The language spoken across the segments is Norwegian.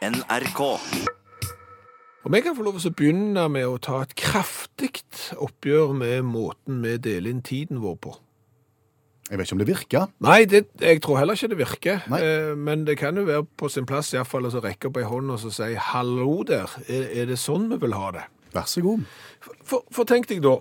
NRK. Om jeg kan få lov til å begynne med å ta et kraftig oppgjør med måten vi deler inn tiden vår på. Jeg vet ikke om det virker. Nei, det, jeg tror heller ikke det virker. Eh, men det kan jo være på sin plass i fall å rekke opp ei hånd og så si 'hallo der, er, er det sånn vi vil ha det'? Vær så god. For, for tenk deg da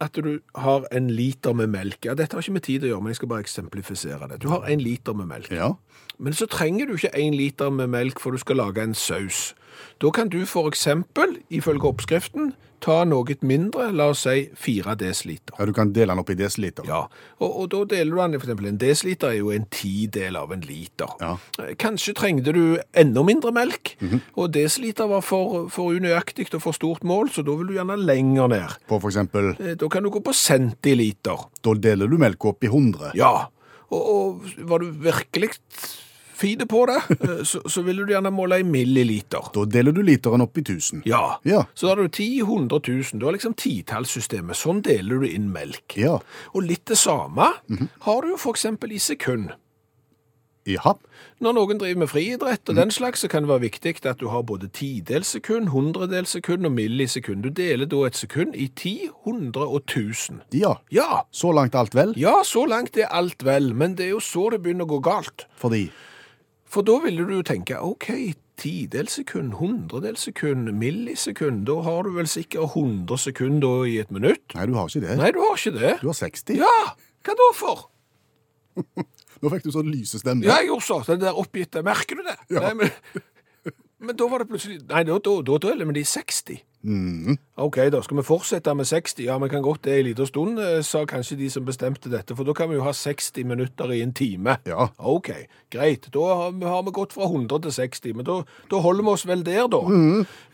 at du har en liter med melk. Ja, dette har ikke med tid å gjøre, men jeg skal bare eksemplifisere det. Du har en liter med melk. Ja. Men så trenger du ikke en liter med melk for du skal lage en saus. Da kan du for eksempel, ifølge oppskriften, ta noe mindre, la oss si 4 desiliter. ja, du kan dele den opp i desiliter. Ja, og, og da deler du den eksempel en desiliter er jo en tidel av en liter. Ja. Kanskje trengte du enda mindre melk, og desiliter var for, for unøyaktig og for stort mål, så da vil du gjerne lenger ned. På eksempel, Eh, Da kan du gå på centiliter. da deler du melk opp i 100. Ja, og, og var du virkelig fide på det, eh, så, så vil du gjerne måle i milliliter. Da deler du literen opp i 1000. Ja, Ja. så da har du 10, 100 000, du har liksom titallssystemet. Sånn deler du inn melk. Ja. Og litt det samme har du jo eksempel i sekund. Ja. Når noen driver med friidrett og den slags, så kan det være viktig at du har både tidels sekund, hundredels sekund og millisekund. Du deler da et sekund i ti, hundre og tusen. Ja. Ja, Så langt alt vel. ja, så langt er alt vel, men det er jo så det begynner å gå galt. Fordi For da ville du jo tenke, ok, tidels sekund, hundredels sekund, millisekund, da har du vel sikkert 100 sekunder i et minutt. Nei, du har ikke det. Nei, du har ikke det. Du har 60. Ja, hva da for? Nå fikk du sånn lysestemme. Ja, jeg gjorde så, den der oppgitte, merker du det? Ja. Nei, men, men da var det plutselig, nei, da, da, da deler vi de 60. Mhm. Ok, da skal vi fortsette med 60. Ja, vi kan godt det i liten stund, eh, sa kanskje de som bestemte dette, for da kan vi jo ha 60 minutter i en time. Ja. Ok, greit. Da har vi, gått fra 100 til 60, men da, da holder vi oss vel der, da.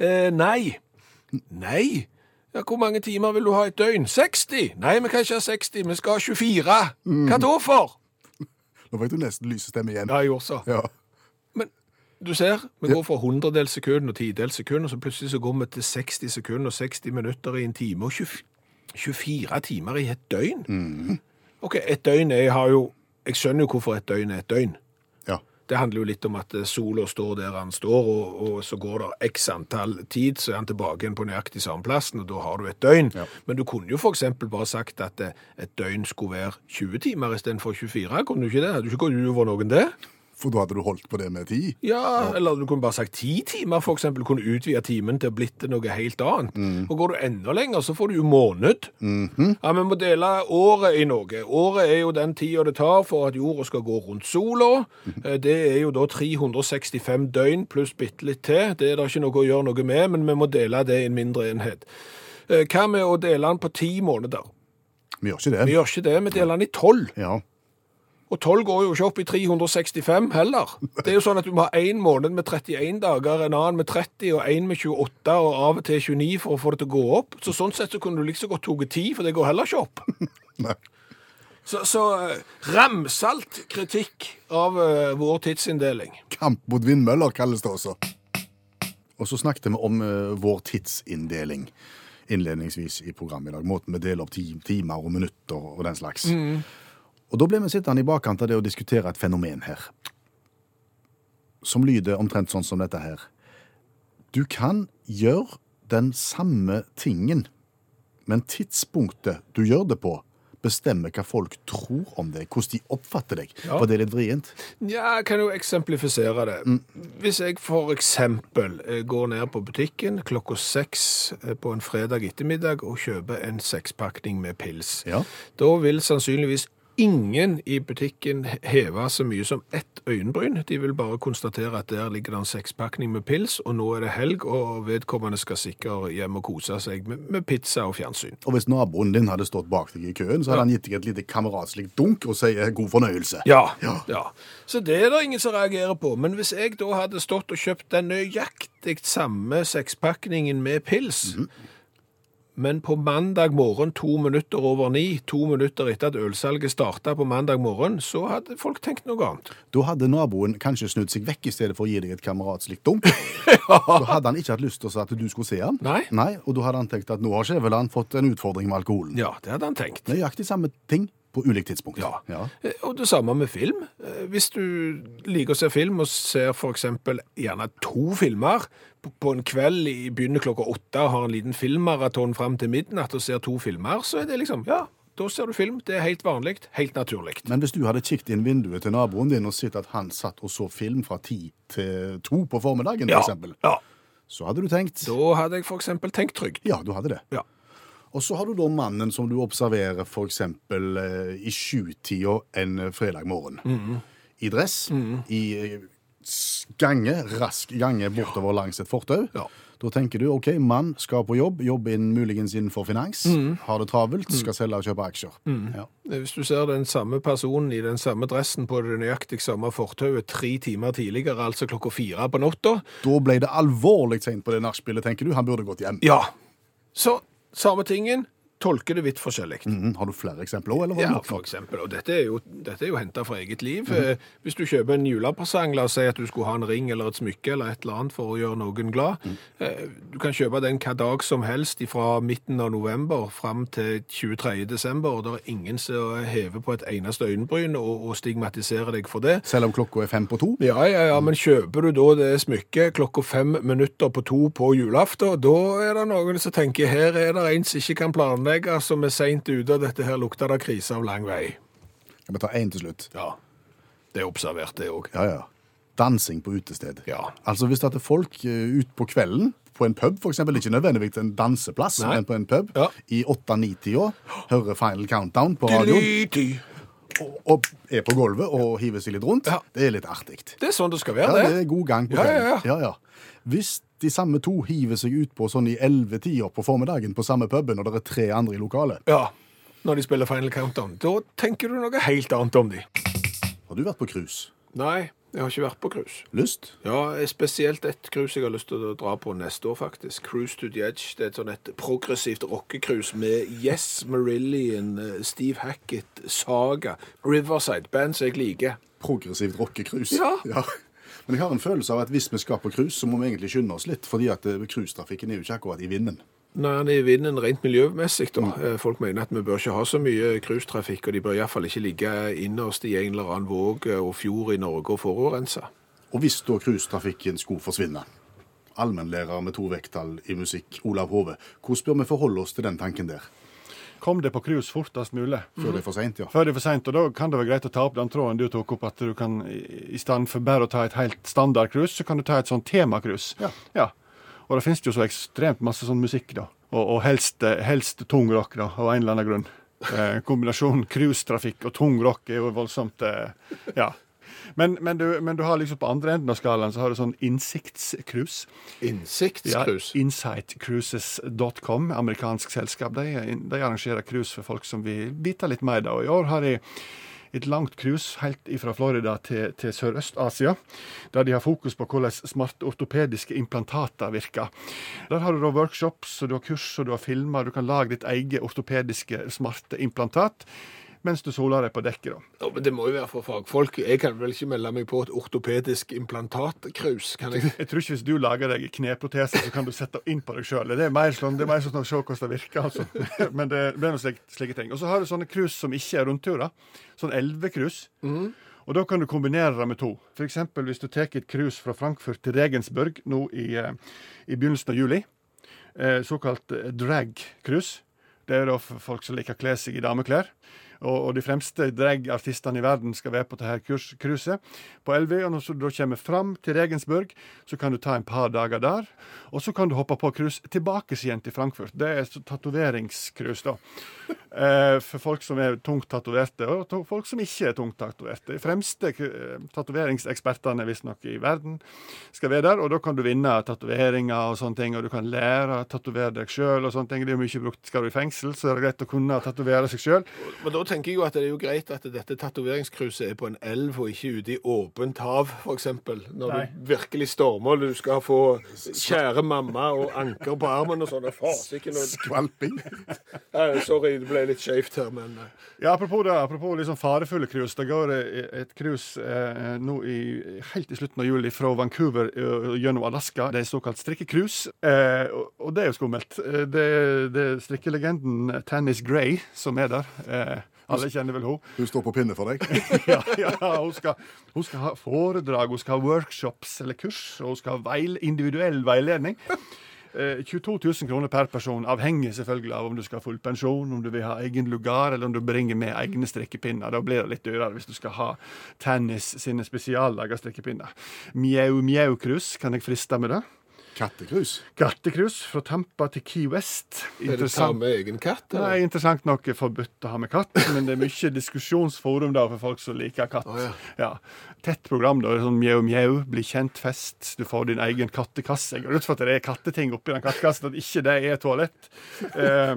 Eh, nei. Nei. Ja, hvor mange timer vil du ha i et døgn? 60? Nei, vi kan ikke ha 60, vi skal ha 24. Hva da for? Nå fikk du nesten lysestemme igjen. Ja, jeg gjorde så. Ja. Du ser, vi går fra hundredels sekund og tidels sekund, og så plutselig så går vi til 60 sekunder og 60 minutter i en time, og 20, 24 timer i et døgn. Ok, et døgn er, har jo, jeg skjønner jo hvorfor et døgn er et døgn. ja. Det handler jo litt om at eh, sola står der han står, og, og så går det x antall tid, så er han tilbake igjen på nøyaktig samme plassen, og da har du et døgn. Ja. Men du kunne jo eksempel bare sagt at eh, et døgn skulle være 20 timer istedenfor 24. Kunne du ikke det? Hadde du ikke gått over noen det? For da hadde du holdt på det med tid. Ja, eller du kunne bare sagt ti timer, eksempel. Kunne utvide timen til å blitt noe helt annet. Og går du enda lenger, så får du jo måned. Ja, vi må dele året i noe. Året er jo den tida det tar for at jorda skal gå rundt sola. Eh, Det er jo da 365 døgn pluss bitte litt til. Det er det ikke noe å gjøre noe med, men vi må dele det i en mindre enhet. Eh, Hva med å dele den på ti måneder? Vi gjør ikke det. Vi gjør ikke det, vi deler den i tolv. Ja. Og 12 går jo ikke opp i 365 heller. Det er jo sånn at du må ha en måned med 31 dager, en annen med 30 og en med 28 og av og til 29 for å få det til å gå opp. Så sånn sett så kunne du like så godt tatt 10, for det går heller ikke opp. Nei. Så, så eh, ramsalt kritikk av uh, vår tidsinndeling. Kamp mot vindmøller kalles det også. Og så snakket vi om uh, vår tidsinndeling innledningsvis i programmet i dag. Måten vi deler opp timer og minutter og den slags. Og da ble vi sittende i bakkant av det å diskutere et fenomen her. Som lyder omtrent sånn som dette her. Du kan gjøre den samme tingen, men tidspunktet du gjør det på, bestemmer hva folk tror om deg, hvordan de oppfatter deg. Ja. For det litt vrient. Ja, jeg kan jo eksemplifisere det. Hvis jeg for eksempel eh, går ned på butikken klokka seks eh, på en fredag ettermiddag og kjøper en sekspakning med pils, Ja. da vil sannsynligvis ingen i butikken heve så mye som ett øyenbryn. De vil bare konstatere at der ligger det en sekspakning med pils, og nå er det helg, og vedkommende skal sikkert hjem og kose seg med, med pizza og fjernsyn. Og hvis naboen din hadde stått bak deg i køen, så hadde han gitt deg et lite kameratslig dunk og sier god fornøyelse. Ja, Ja. ja. Så det er det ingen som reagerer på. Men hvis jeg da hadde stått og kjøpt den nøyaktig samme sekspakningen med pils, men på mandag morgen to minutter over ni, to minutter etter at ølsalget starta på mandag morgen, så hadde folk tenkt noe annet. Da hadde naboen kanskje snudd seg vekk i stedet for å gi deg et kameratslig dunk. Så hadde han ikke hatt lyst til at du skulle se han. Nei. Og da hadde han tenkt at nå har Skjæveland fått en utfordring med alkoholen. Ja, det hadde han tenkt. Nøyaktig samme ting. På ulikt tidspunkt. Ja. ja. Eh, Og det samme med film. Eh, Hvis du liker å se film og ser eksempel gjerne to filmer på- en kveld i begynner klokka åtte og har en liten filmmaraton fram til midnatt og ser to filmer, så er det liksom, ja, da ser du film. Det er helt vanlig, helt naturlig. Men hvis du hadde kikket inn vinduet til naboen din og sett at han satt og så film fra ti til to på formiddagen, Ja, for eksempel, ja. så hadde du tenkt Da hadde jeg for eksempel tenkt trygt. Ja, du hadde det. Ja. Og så har du da mannen som du observerer eksempel eh, i sjutida en eh, fredag morgen. Mm. I dress, i eh, gange, rask gange bortover langs et fortau. Ja. Da tenker du OK, mann skal på jobb, jobber inn, muligens innenfor finans, Mm. har det travelt, skal selge og kjøpe aksjer. Ja. Hvis du ser den samme personen i den samme dressen på det nøyaktig samme fortauet tre timer tidligere, altså klokka fire på natta, Da ble det alvorlig seint på det nachspielet, tenker du. Han burde gått hjem. ja, så samme tingen, tolker det vidt forskjellig. Mhm. Har du flere eksempler òg, Ja, for eksempel. Og dette er jo, dette er jo hentet fra eget liv. Eh, Hvis du kjøper en julepresang, la oss si at du skulle ha en ring eller et smykke eller et eller annet for å gjøre noen glad. Mm. Du kan kjøpe den hva dag som helst fra midten av november fram til 23. desember, og det er ingen som hever på et eneste øyenbryn og, og stigmatiserer deg for det. Selv om klokka er fem på to? Ja, ja, ja, men kjøper du da det smykket klokka fem minutter på to på julaften, da er det noen som tenker her er det en som ikke kan planlegge, som er seint ute, og dette her lukter det krise av lang vei. Skal vi ta én til slutt? Ja, det er observert det òg. Ja, ja. Dansing på utested. Ja. Altså Hvis det er folk uh, ut på kvelden, på en pub f.eks., ikke nødvendigvis en danseplass, Nei. men på en pub, Ja. i 8-9-tida, hører Final Countdown på radioen, og, og er på gulvet og hiver seg litt rundt, Ja. det er litt artig. Det er sånn det skal være, det det. er god gang på Ja, ja, kvelden. Ja, ja. Hvis de samme to hiver seg ut på sånn i 11-tida på formiddagen på samme puben, og det er tre andre i lokalet, Ja, Når de spiller Final Countdown. Da tenker du noe helt annet om de. har du vært på cruise? Nei, jeg har ikke vært på cruise. Lyst? Ja, spesielt et cruise jeg har lyst til å dra på neste år, faktisk. Cruise to the Edge. Det er et sånn et progressivt rockecruise med Yes, Marillion, eh, Steve Hackett, Saga, Riverside, band som jeg liker. Progressivt rockecruise. Ja. Men jeg har en følelse av at hvis vi skal på cruise, så må vi egentlig skynde oss litt, fordi at eh, cruisetrafikken er jo ikke akkurat i vinden. Når han er i vinden rent miljømessig, da. Mm. Folk mener at vi bør ikke ha så mye cruisetrafikk, og de bør iallfall ikke ligge innerst i en eller annen våg eh, og fjord i Norge og forurense. Og hvis da cruisetrafikken skulle forsvinne, allmennlærer med to vekttall i musikk, Olav Hove, hvordan bør vi forholde oss til den tanken der? Kom deg på cruise fortest mulig. Før det er for seint, ja. Før det er for sent, og da kan det være greit å ta opp den tråden du tok opp, at du kan i stedet for bare å ta et helt standard cruise, så kan du ta et sånn temacruise. Ja. Og da finnes det jo så ekstremt masse sånn musikk, da. Og, og helst, eh, helst tung rock, da, av en eller annen grunn. Eh, kombinasjonen cruisetrafikk og tung rock er jo voldsomt eh, Ja. Men, men, du, men du har liksom på andre enden av skalaen så har du sånn innsiktscruise. Ja, Insightcruises.com, amerikansk selskap. De, de arrangerer cruise for folk som vil vite litt mer. Da. Og I år har de et langt cruise helt fra Florida til, til Sørøst-Asia, der de har fokus på hvordan smarte ortopediske implantater virker. Der har du da workshops, og du har kurs og du har filmer. Du kan lage ditt eget ortopediske smarte implantat mens du soler deg på dekket. da. Ja, men det må jo være for fagfolk. Jeg kan vel ikke melde meg på et ortopedisk implantatcruise, kan jeg? Jeg tror ikke hvis du lager deg kneprotese, så kan du sette inn på deg sjøl. Det er mer sånn det er mer sånn å se hvordan det virker. altså. Men det, det er noen slike, slike ting. Og så har du sånne cruise som ikke er rundturer. Sånn elvecruise. Og da kan du kombinere det med to. F.eks. hvis du tar et cruise fra Frankfurt til Regensburg nå i, eh, i begynnelsen av juli. Eh, såkalt eh, drag-cruise. Det er da folk som liker å kle seg i dameklær. Og, og de fremste dragartistene i verden skal være på dette cruiset på LV. Og når du da kommer fram til Regensburg, så kan du ta en par dager der. Og så kan du hoppe på cruise tilbake igjen til Frankfurt. Det er tatoveringscruise, da. Eh, for folk som er tungt tatoverte, og folk som ikke er tungt tatoverte. De fremste eh, tatoveringsekspertene visstnok i verden skal være der, og da kan du vinne tatoveringer og sånne ting, og du kan lære å tatovere deg sjøl og sånne ting. Det er jo mye brukt. Skal du i fengsel, så er det greit å kunne tatovere seg sjøl. Men da tenker jeg jo at det er jo greit at dette tatoveringscruiset er på en elv og ikke ute i åpent hav, f.eks. Når Nei. du virkelig stormer og du skal få kjære mamma og anker på armen og sånn. Noe... Skvalping. Nei, Sorry, det ble litt skjevt her, men eh, Ja, apropos det, apropos liksom farefulle cruise. Det går eh, et cruise eh, nå i, helt i slutten av juli fra Vancouver gjennom Alaska. Det er såkalt strikkecruise, eh, og, og det er jo skummelt. Eh, Det, det er strikkelegenden Tannis Gray som er der. Eh, Alle kjenner vel hun. Hun står på pinne for deg. Ja, ja, hun, skal, hun skal ha foredrag, hun skal ha workshops eller kurs, og hun skal ha veil, individuell veiledning. Eh, 22 000 kroner per person, avhengig selvfølgelig av om du skal ha full pensjon, om du vil ha egen lugar, eller om du bringer med egne strikkepinner. Da blir det litt dyrere hvis du skal ha tennis sine spesiallaga strikkepinner. Mjau-mjau-krus, kan jeg friste med det? Kattekrus. Kattekrus fra Tampa til Key West. Er det samme egen katt? Nei, interessant nok forbudt å ha med katt, men det er mye diskusjonsforum da for folk som liker katt. Oh, ja. ja. Tett program, da. Sånn mjau, mjau, bli kjent-fest. Du får din egen kattekasse. Jeg går ut fra at det er katteting oppi den kattekassen, at ikke det er toalett. Eh,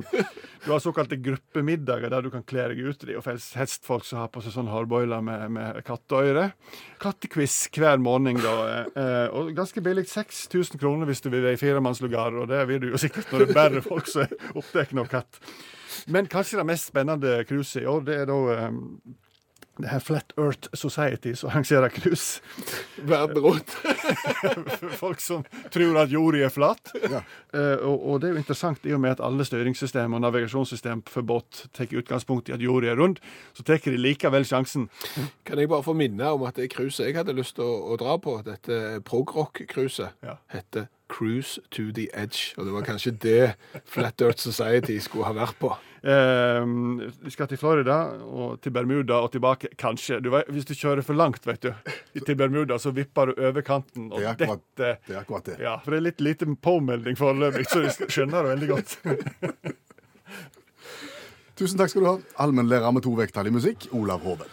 du har såkalte gruppemiddager der du kan kle deg ut i og helst folk som har på seg sånn hardboiler med, med katteøyre. Kattequiz hver morgen, da. Eh, og ganske billig. 6000 kroner hvis du vil være i firemannslugar, og det vil du jo sikkert når det er bare folk som er opptatt av katt. Men kanskje det mest spennende cruiset i år, det er da um, det her Flat Earth Society som arrangerer cruise. Verden rundt. Folk som tror at jorda er flat. Ja. Uh, og, og det er jo interessant i og med at alle styringssystem og navigasjonssystem for båt tar utgangspunkt i at jorda er rund, så tar de likevel sjansen. Kan jeg bare få minne om at det cruiset jeg hadde lyst til å, å dra på, dette progrock-cruiset, Ja. hette Cruise to the Edge. Og det var kanskje det Flat Earth Society skulle ha vært på. Eh, vi skal til Florida og til Bermuda og tilbake, kanskje. Du vet, hvis du kjører for langt, vet du, til Bermuda, så vipper du over kanten. Og Det er akkurat- dette Det er akkurat det. Ja, for det er litt lite påmelding foreløpig, så jeg skjønner det veldig godt. Tusen takk skal du ha. Allmennlærer med to vekttall i musikk, Olav Hove.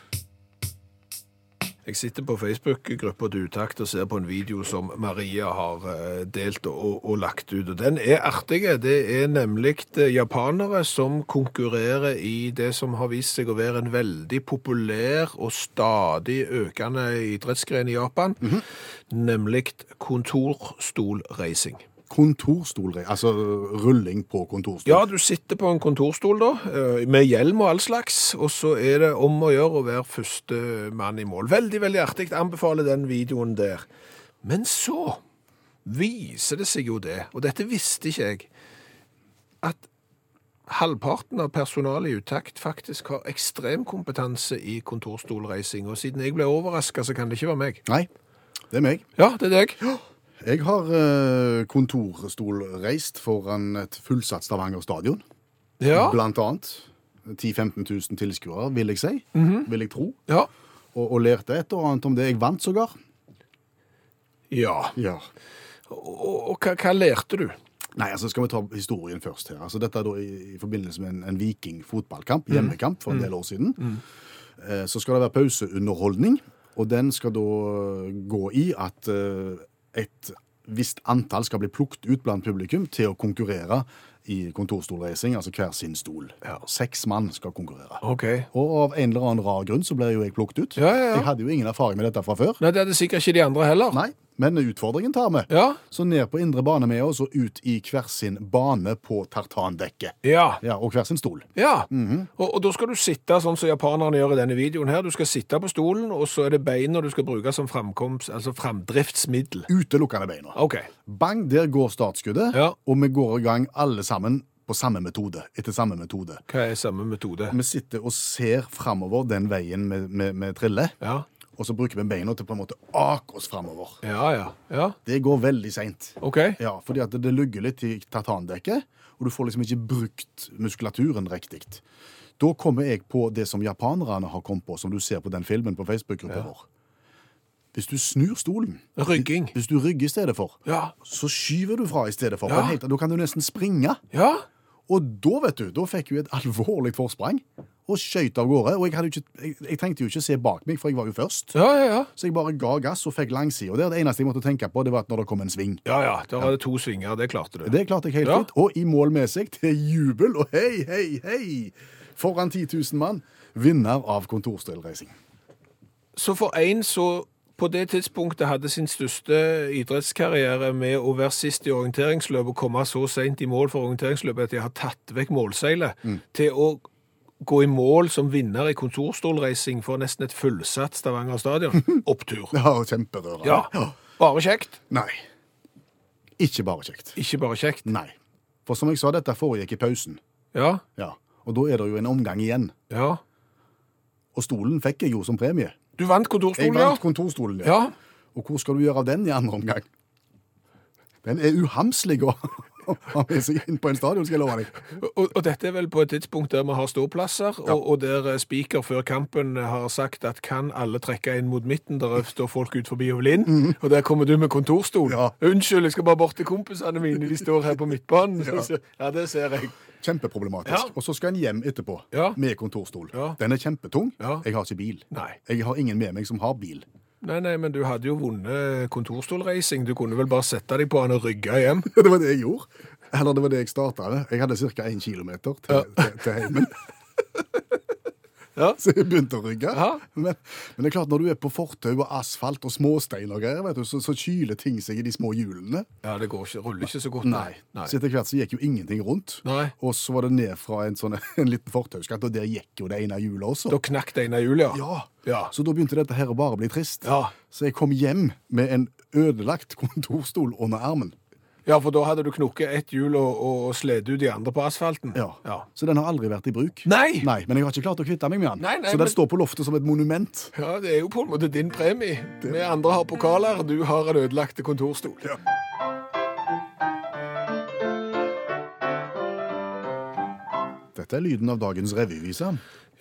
Jeg sitter på Facebook-gruppa til Utakt og ser på en video som Maria har eh, delt og, og lagt ut. Og den er artig. Det er nemlig eh, japanere som konkurrerer i det som har vist seg å være en veldig populær og stadig økende idrettsgren i Japan, nemlig kontorstolracing. Kontorstol, altså rulling på kontorstol. Ja, du sitter på en kontorstol da, eh, med hjelm og all slags, og så er det om å gjøre å være første mann i mål. Veldig, veldig artig. Anbefaler den videoen der. Men så viser det seg jo det, og dette visste ikke jeg, at halvparten av personalet i Utakt faktisk har ekstrem kompetanse i kontorstolreising, og siden jeg ble overrasket, så kan det ikke være meg. Nei, det er meg. Ja, det er deg. Jeg har kontorstol kontorstolreist foran et fullsatt Stavanger stadion. Ja, Blant annet. 10 000-15 000 tilskuere, vil jeg si. Vil jeg tro. ja. Og, og lærte et og annet om det. Jeg vant sågar. Ja. Ja. Og, og hva, hva lærte du? Nei, altså skal vi ta historien først her. Altså Dette er da i, i forbindelse med en, en Viking-fotballkamp, hjemmekamp, for en del år siden. Eh, så skal det være pauseunderholdning, og den skal da gå i at eh, et visst antall skal bli plukket ut blant publikum til å konkurrere i kontorstolreising, altså hver sin stol. Seks mann skal konkurrere. Okay. Og av en eller annen rar grunn så ble jo jeg plukket ut. Ja, ja, ja. Jeg hadde jo ingen erfaring med dette fra før. Nei, det hadde sikkert ikke de andre heller. Nei, men utfordringen tar vi. Ja. Så ned på indre bane med oss og ut i hver sin bane på tartandekket. Ja. Ja, og hver sin stol. ja. og, og da skal du sitte sånn som japanerne gjør i denne videoen her. Du skal sitte på stolen, og så er det beina du skal bruke som framkomst, altså framdriftsmiddel. Utelukkende beina. OK. Bang, der går startskuddet, Ja. og vi går i gang alle sammen på samme metode. Etter samme metode. Hva er samme metode? Vi sitter og ser framover den veien vi triller, Ja. Og så bruker vi beina til på en måte ake oss framover. Ja, ja. Ja. Det går veldig seint. OK. Ja, fordi at det lugger litt i tartandekket, og du får liksom ikke brukt muskulaturen riktig. Da kommer jeg på det som japanerne har kommet på, som du ser på den filmen på Facebook-gruppa vår. Hvis du snur stolen, Rygging. hvis du rygger i stedet for, Ja. så skyver du fra i stedet for. Ja. helt- Da kan du nesten springe. Ja. Og da, vet du, da fikk vi et alvorlig forsprang og skøyt av gårde. Og jeg, hadde ikke, jeg, jeg trengte jo ikke se bak meg, for jeg var jo først. Ja, ja, ja. Så jeg bare ga gass og fikk langsida Og det det eneste jeg måtte tenke på, det var at når det kom en sving. Ja, ja. Der var det to svinger. Det klarte du. Det klarte jeg helt fint. Og i mål med seg til jubel og hei, hei, hei! Foran 10 000 mann. Vinner av kontorstilreising. Så for en så på det tidspunktet hadde sin største idrettskarriere med å være sist i orienteringsløpet og komme så sent i mål for orienteringsløpet at de har tatt vekk målseilet, til å gå i mål som vinner i kontorstolreising for nesten et fullsatt Stavanger stadion. Opptur. Ja, kjemperørende. Ja. Bare kjekt. Nei. Ikke bare kjekt. Ikke bare kjekt. Nei. For som jeg sa, dette foregikk i pausen. Ja, Ja. Og da er det jo en omgang igjen. ja. Og stolen fikk jeg jo som premie. Du vant kontorstolen, ja? vant kontorstolen, ja. Ja. Og hvor skal du gjøre av den i andre omgang? Den er uhamslig å ha vil seg inn på en stadion, skal jeg love deg. Og, og dette er vel på et tidspunkt der vi har ståplasser, og, og der spiker speaker før kampen har sagt at kan alle trekke inn mot midten, der står folk ut forbi og vil inn, og der kommer du med kontorstol. Ja. Unnskyld, jeg skal bare bort til kompisene mine, de står her på midtbanen. Ja. Ja, det ser jeg. Kjempeproblematisk. Ja. Og så skal en hjem etterpå Ja. med kontorstol. Ja. Den er kjempetung. Ja. Jeg har ikke bil. Nei. Jeg har ingen med meg som har bil. Nei, nei, men du hadde jo vunnet kontorstolreising. Du kunne vel bare sette deg på han og rygge hjem. Det var det jeg gjorde. Eller det var det jeg starta med. Jeg hadde ca. 1 km til, til, til heimen. Ja. Så jeg begynte å rygge. Ja. Men, men det er klart, når du er på fortau og asfalt og småstein og greier, vet du, så, så kyler ting seg i de små hjulene. Ja, det går ikke, ruller ikke så godt. Nei. Så etter hvert så gikk jo ingenting rundt. Nei. Og så var det ned fra en, sånn, en liten fortauskant, og der gikk jo det ene hjulet også. Da knakk det ene hjulet, ja. Ja. Ja. Så da begynte dette her å bare bli trist. Ja. Så jeg kom hjem med en ødelagt kontorstol under armen. Ja, for da hadde du knukket ett hjul og, og sledet ut de andre på asfalten. Ja. Ja. Så den har aldri vært i bruk. Nei! Nei, Men jeg har ikke klart å kvitte meg med den. Nei, nei, så den men- står på loftet som et monument. Ja, det er jo på en måte din premie. Vi andre har pokaler, du har en ødelagt kontorstol. Dette er lyden av dagens revyvise.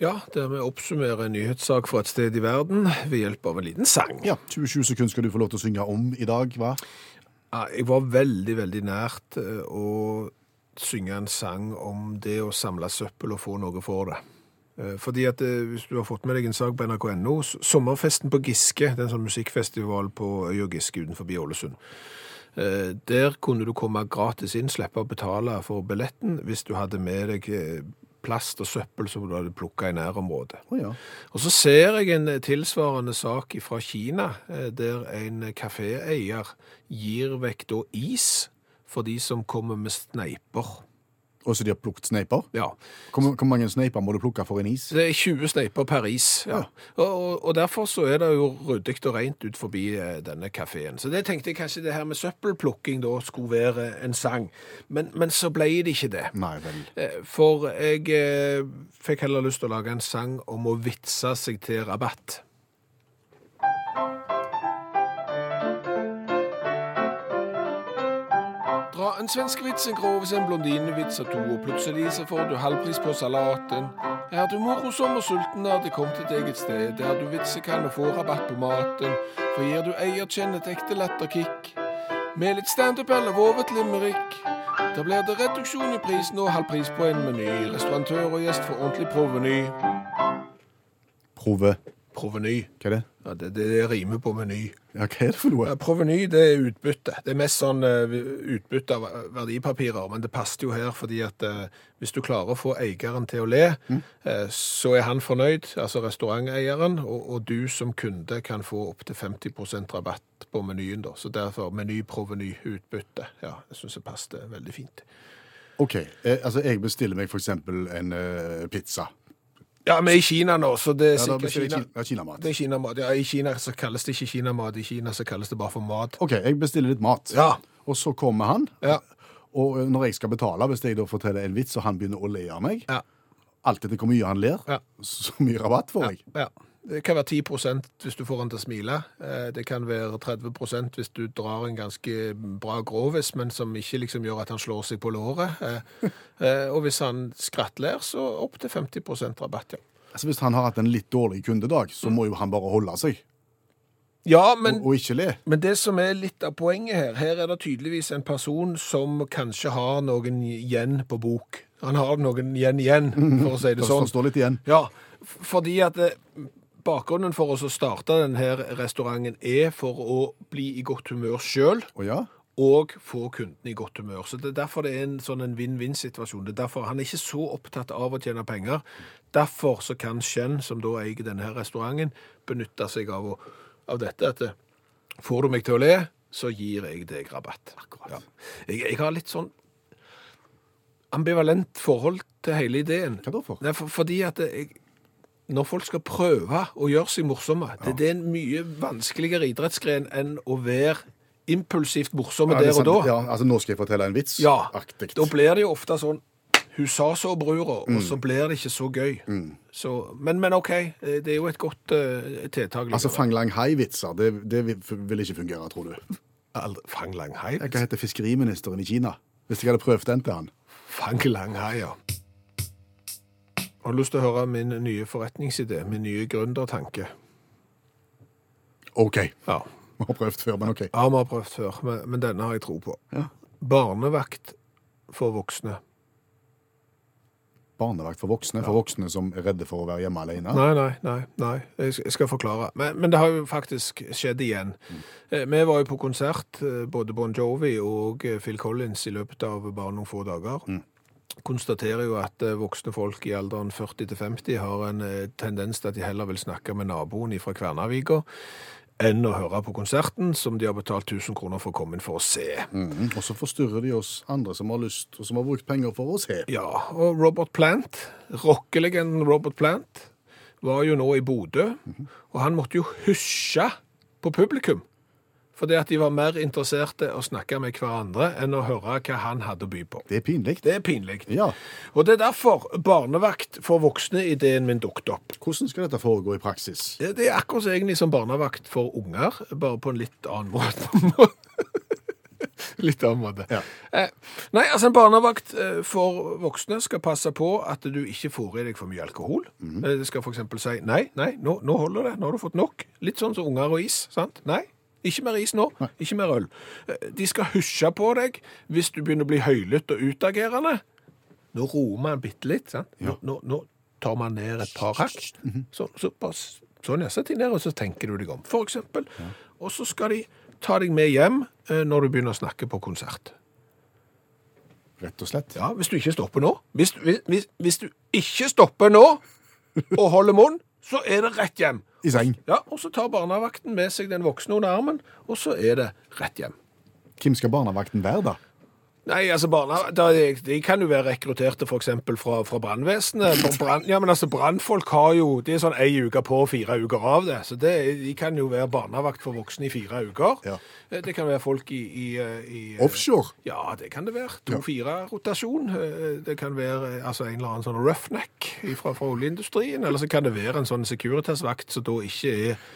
Ja, der vi oppsummerer en nyhetssak fra et sted i verden ved hjelp av en liten sang. Ja, 27 sekunder skal du få lov til å synge om i dag, hva? Jeg var veldig, veldig nært eh, å synge en sang om det å samle søppel og få noe for det. Eh, Fordi at eh, Hvis du har fått med deg en sak på nrk.no Sommerfesten på Giske, det er en sånn musikkfestival på øya Giske utenfor Ålesund. Der kunne du komme gratis inn, slippe å betale for billetten hvis du hadde med deg plast og søppel som du hadde plukka i nærområdet. Oh, ja. Og så ser jeg en tilsvarende sak fra Kina, eh, der en kaféeier gir vekk da is for de som kommer med sneiper. Og så de har plukket sneiper? Ja, Hvor, hvor mange sneiper må du plukke for en is? det er 20 sneiper per is. Ja. Og, og, og derfor så er det jo ryddig og rent ut forbi eh, denne kafeen. Så det tenkte jeg kanskje det her med søppelplukking da skulle være en sang. Men, men så ble det ikke det. Nei vel. Eh, For jeg eh, fikk heller lyst til å lage en sang om å vitse seg til rabatt. En svensk vits, en grovis, en blondinevits og to, og plutselig så får du halvpris på salaten. Er du morosom og sulten, er det kommet et eget sted, der du vitser kan og får rabatt på maten. For gir du eierkjenn et ekte latterkick, med litt standup eller vovet limerick. Da blir det reduksjon i prisen og halv pris på en meny. Restaurantør og gjest får ordentlig proveny. Prove. Proveny. Hva er det? Ja, det, det, det rimer på meny. Ja, hva er det for noe? Ja, Proveny det er utbytte. Det er mest sånn uh, utbytte av verdipapirer, men det passet jo her fordi at uh, hvis du klarer å få eieren til å le, eh, så er han fornøyd, altså restauranteieren, og, og du som kunde kan få opptil 50% rabatt på menyen da. Så derfor meny, proveny, utbytte. Ja, jeg synes det passet veldig fint. OK. Eh, altså, jeg bestiller meg eksempel en eh, pizza. Ja, vi er i Kina nå, så det er Ja, da sikkert bestiller Kina. jeg Kina, ja, kinamat. Det er Kinamat. Ja, I Kina så kalles det ikke Kinamat, i Kina så kalles det bare for mat. OK, jeg bestiller litt mat. Ja. Og så kommer han. Ja. Og eh, når jeg skal betale, hvis jeg da forteller en vits, og han begynner å le av meg Ja. Alt etter hvor mye han ler, Ja. så mye rabatt får jeg. Ja. Det kan være 10% hvis du får han til å smile. Eh, Det kan være 30% hvis du drar en ganske bra grovis, men som ikke liksom gjør at han slår seg på låret. Eh, eh, Og hvis han skrattler, så opp til 50% rabatt, ja. Altså, hvis han har hatt en litt dårlig kundedag, så må jo han bare holde seg, Ja, men, og, og ikke le. men det som er litt av poenget her, her er det tydeligvis en person som kanskje har noen igjen på bok. Han har noen igjen igjen, for å si det sånn. står litt igjen. Ja, fordi at bakgrunnen for oss å starte denne restauranten er for å bli i godt humør sjøl ja? og få kunden i godt humør. Så Det er derfor det er en sånn vinn-vinn-situasjon. Det er derfor Han er ikke så opptatt av å tjene penger. Derfor så kan Shen, som da eier denne restauranten, benytte seg av, å, av dette. at eh, Får du meg til å le, så gir jeg deg rabatt. Ja. Jeg, jeg har litt sånn ambivalent forhold til hele ideen. Hva da for? Nei, for, fordi at jeg, når folk skal prøve å gjøre seg morsomme, det, det er en mye vanskeligere idrettsgren enn å være impulsivt morsomme er der og da. Ja, altså, nå skal jeg fortelle en vits. Ja, Aktig. da blir det jo ofte sånn Hun sa så, brura, og så blir det ikke så gøy. Så, men, men OK, eh, det er jo et godt uh, tiltak. Altså likevel. Fang Lang Hai-vitser, det, det vil ikke fungere, tror du? Aldri- Fang Lang Hai? Hva heter fiskeriministeren i Kina? Hvis jeg hadde prøvd den til han. Fang Lang Hai, ja. Har lyst til å høre min nye forretningsidé, min nye gründertanke? OK. Ja. Vi har prøvd før, men OK. Ja, vi har prøvd før, men, men denne har jeg tro på. Ja. Barnevakt for voksne. Barnevakt for voksne, for voksne som er redde for å være hjemme alene. Nei, nei, nei, nei. Jeg skal- forklare. Men, men det har jo faktisk skjedd igjen. Mm. Vi var jo på konsert, eh, både Bon Jovi og eh, Phil Collins, i løpet av bare noen få dager. Konstaterer jo at eh, voksne folk i alderen 40-50 har en eh, tendens til at de heller vil snakke med naboen fra Kværnervika enn å høre på konserten, som de har betalt 1000 kroner for å komme inn for å se. Mm. Og så forstyrrer de oss andre som har lyst, og som har brukt penger for å se. Ja, og Robert Plant, rockelegenden Robert Plant, var jo nå i Bodø, og han måtte jo hysje på publikum, fordi at de var mer interesserte å snakke med hverandre enn å høre hva han hadde å by på. Det er pinlig. Det er pinlig. Ja. Og det er derfor barnevakt for voksne-ideen min dukket opp. Hvordan skal dette foregå i praksis? Det det er akkurat egentlig som barnevakt for unger, bare på en litt annen måte. litt annen måte. Ja. Eh, nei, altså en barnevakt eh, for voksne skal passe på at du ikke får i deg for mye alkohol. Eh, Det skal eksempel si, nei, nei, nå, nå holder det, nå har du fått nok. Litt sånn som unger og is, sant? Nei, ikke mer is nå, ikke mer øl. Eh, De skal husje på deg hvis du begynner å bli høylytt og utagerende. Nå roer man bitte litt, sant? Nå, nå, nå tar man ned et par hakk. Så, så, pass- sånn, ja, sett deg ned, og så tenker du deg om, for eksempel. Og så skal de ta deg med hjem eh, når du begynner å snakke på konsert. Rett og slett. Ja, hvis du ikke stopper nå. Hvis, hvis, hvis du ikke stopper nå og holder munn, så er det rett hjem. I seng. Ja, og så tar barnevakten med seg den voksne under armen, og så er det rett hjem. Hvem skal barnevakten være, da? Nei, altså barna, de, de kan jo være rekrutterte eksempel fra, fra brannvesenet. Brand, ja, men altså brannfolk har jo, det er sånn ei uke på og fire uker av det. Så det, de kan jo være barnevakt for voksne i fire uker. Ja. Eh, Det kan være folk i... i, eh, i Offshore? Ja, det kan det være. To-fire rotasjon. Eh, Det kan være eh, altså en eller annen sånn roughneck fra, fra oljeindustrien, eller så kan det være en sånn Securitas-vakt som da ikke er,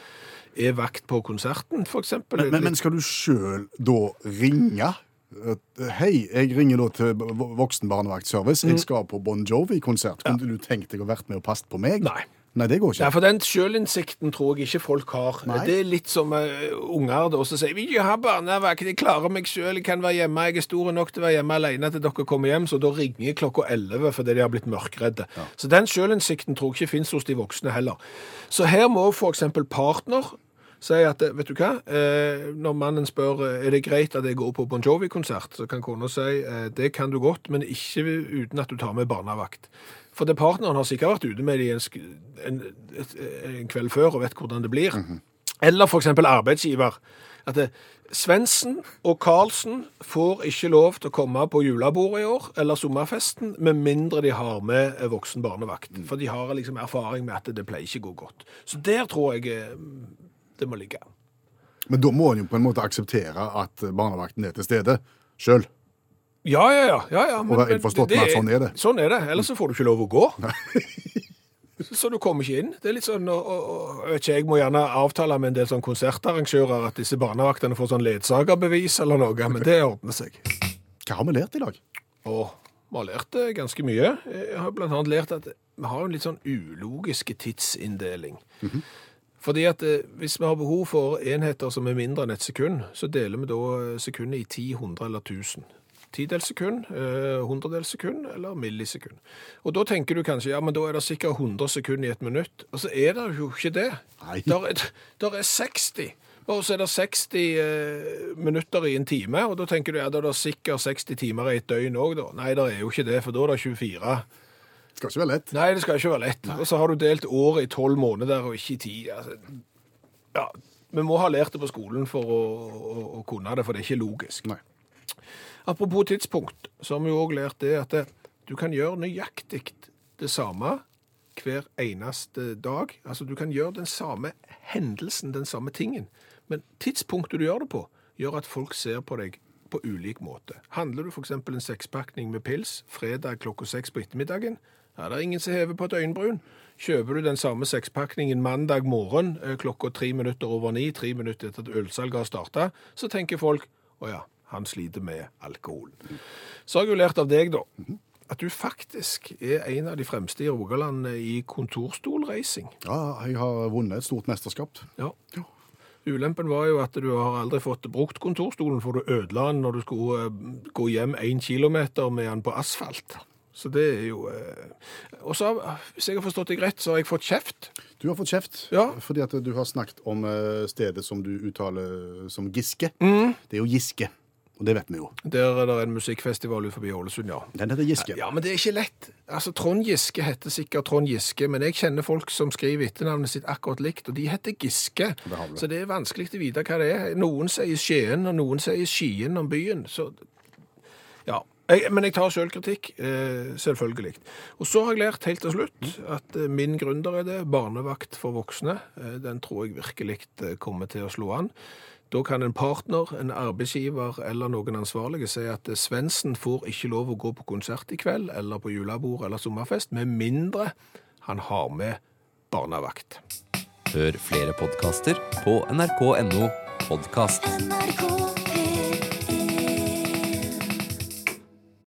er vakt på konserten, eksempel. Men, men, men skal du sjøl da ringe? Eh, Hei, jeg ringer da til voksen barnevaktservice. Jeg skal på Bon Jovi-konsert. Kunne du tenkt deg å vært med og passet på meg? Nei. Nei, det går ikke. Nei, for den sjølinnsikten tror jeg ikke folk har. Nei. Det er litt som uh, unger da, som sier vil ikke ha barnevakt, jeg klarer meg selv, jeg kan være hjemme, jeg er stor nok til å være hjemme alene til dere kommer hjem, så da ringer jeg klokka 11 fordi de har blitt mørkredde. Så den sjølinnsikten tror jeg ikke finnes hos de voksne heller. Så her må eksempel partner si at, vet du hva, eh, når mannen spør eh, er det greit at jeg går på Bon Jovi-konsert, så kan kona si eh, det kan du godt, men ikke uten at du tar med barnevakt. For det partneren har sikkert vært ute med det en, en, en kveld før og vet hvordan det blir. Eller for eksempel arbeidsgiver. At det, Svendsen og Karlsen får ikke lov til å komme på julebordet i år, eller sommerfesten, med mindre de har med voksen barnevakt. For de har liksom erfaring med at det pleier ikke å gå godt. Så der tror jeg det må ligge. Men da må en jo på en måte akseptere at barnevakten er til stede sjøl. Ja, ja, ja. ja, ja. men- Og innforstått med at sånn er det. Sånn er det. Ellers så får du ikke lov å gå. Så du kommer ikke inn. Det er litt sånn, og, og, vet ikke, jeg må gjerne avtale med en del sånn konsertarrangører at disse barnevaktene får sånn ledsagerbevis eller noe, men det ordner seg. Hva har vi lært i dag? Å, vi har lært eh, ganske mye. Jeg har blant annet lært at vi har en litt sånn ulogiske tidsinndeling. Fordi at eh, hvis vi har behov for enheter som er mindre enn et sekund, så deler vi da eh, sekundet i ti, hundre eller tusen. Tidels sekund, eh, hundredels sekund eller millisekund. Og da tenker du kanskje, ja, men da er det sikkert 100 sekunder i et minutt. Og så er det jo ikke det. Nei. Der er, der er 60. Og så er det 60 eh, minutter i en time, og da tenker du, ja, da er det sikkert 60 timer i et døgn òg, da. Nei, det er jo ikke det, for da er det 24. Skal ikke være lett. Nei, det skal ikke være lett. Og så har du delt året i tolv måneder og ikke i ti. Altså, ja, vi må ha lært det på skolen for å, å, å kunne det, for det er ikke logisk. Nei. Apropos tidspunkt, så har vi jo òg lært det at det, du kan gjøre nøyaktig det samme hver eneste dag. Altså, du kan gjøre den samme hendelsen, den samme tingen. Men tidspunktet du gjør det på, gjør at folk ser på deg på ulik måte. Handler du f.eks. en sekspakning med pils fredag klokka seks på ettermiddagen, ja, det er ingen som hever på et øyenbryn. Kjøper du den samme sekspakningen mandag morgen eh, klokka tre minutter over ni, tre minutter etter at ølsalget har starta, så tenker folk å ja, han sliter med alkohol. Så har jeg jo lært av deg, da, at du faktisk er en av de fremste i Rogaland i kontorstolreising. Ja, jeg har vunnet et stort mesterskap. Ja. Ulempen var jo at du har aldri fått brukt kontorstolen, for du ødela den når du skulle eh, gå hjem én kilometer med den på asfalt. Så det er jo eh, Og så, hvis jeg har forstått deg rett, så har jeg fått kjeft. Du har fått kjeft Ja. fordi at du har snakket om eh, stedet som du uttaler som Giske. Mm. Det er jo Giske, og det vet vi jo. Der er det en musikkfestival ut forbi Ålesund, ja. Den heter Giske. Ja, men det er ikke lett. Altså, Trond Giske heter sikkert Trond Giske, men jeg kjenner folk som skriver etternavnet sitt akkurat likt, og de heter Giske. Det. Så det er vanskelig å vite hva det er. Noen sier Skien, og noen sier Skien om byen. Så ja. Jeg, men jeg tar selvkritikk, eh, selvfølgelig. Og så har jeg lært helt til slutt at eh, min gründer er det, barnevakt for voksne. Eh, den tror jeg virkelig kommer til å slå an. Da kan en partner, en arbeidsgiver eller noen ansvarlige si at eh, Svendsen får ikke lov å gå på konsert i kveld, eller på julebord eller sommerfest, med mindre han har med barnevakt. Hør flere podkaster på nrk.no podkast. NRK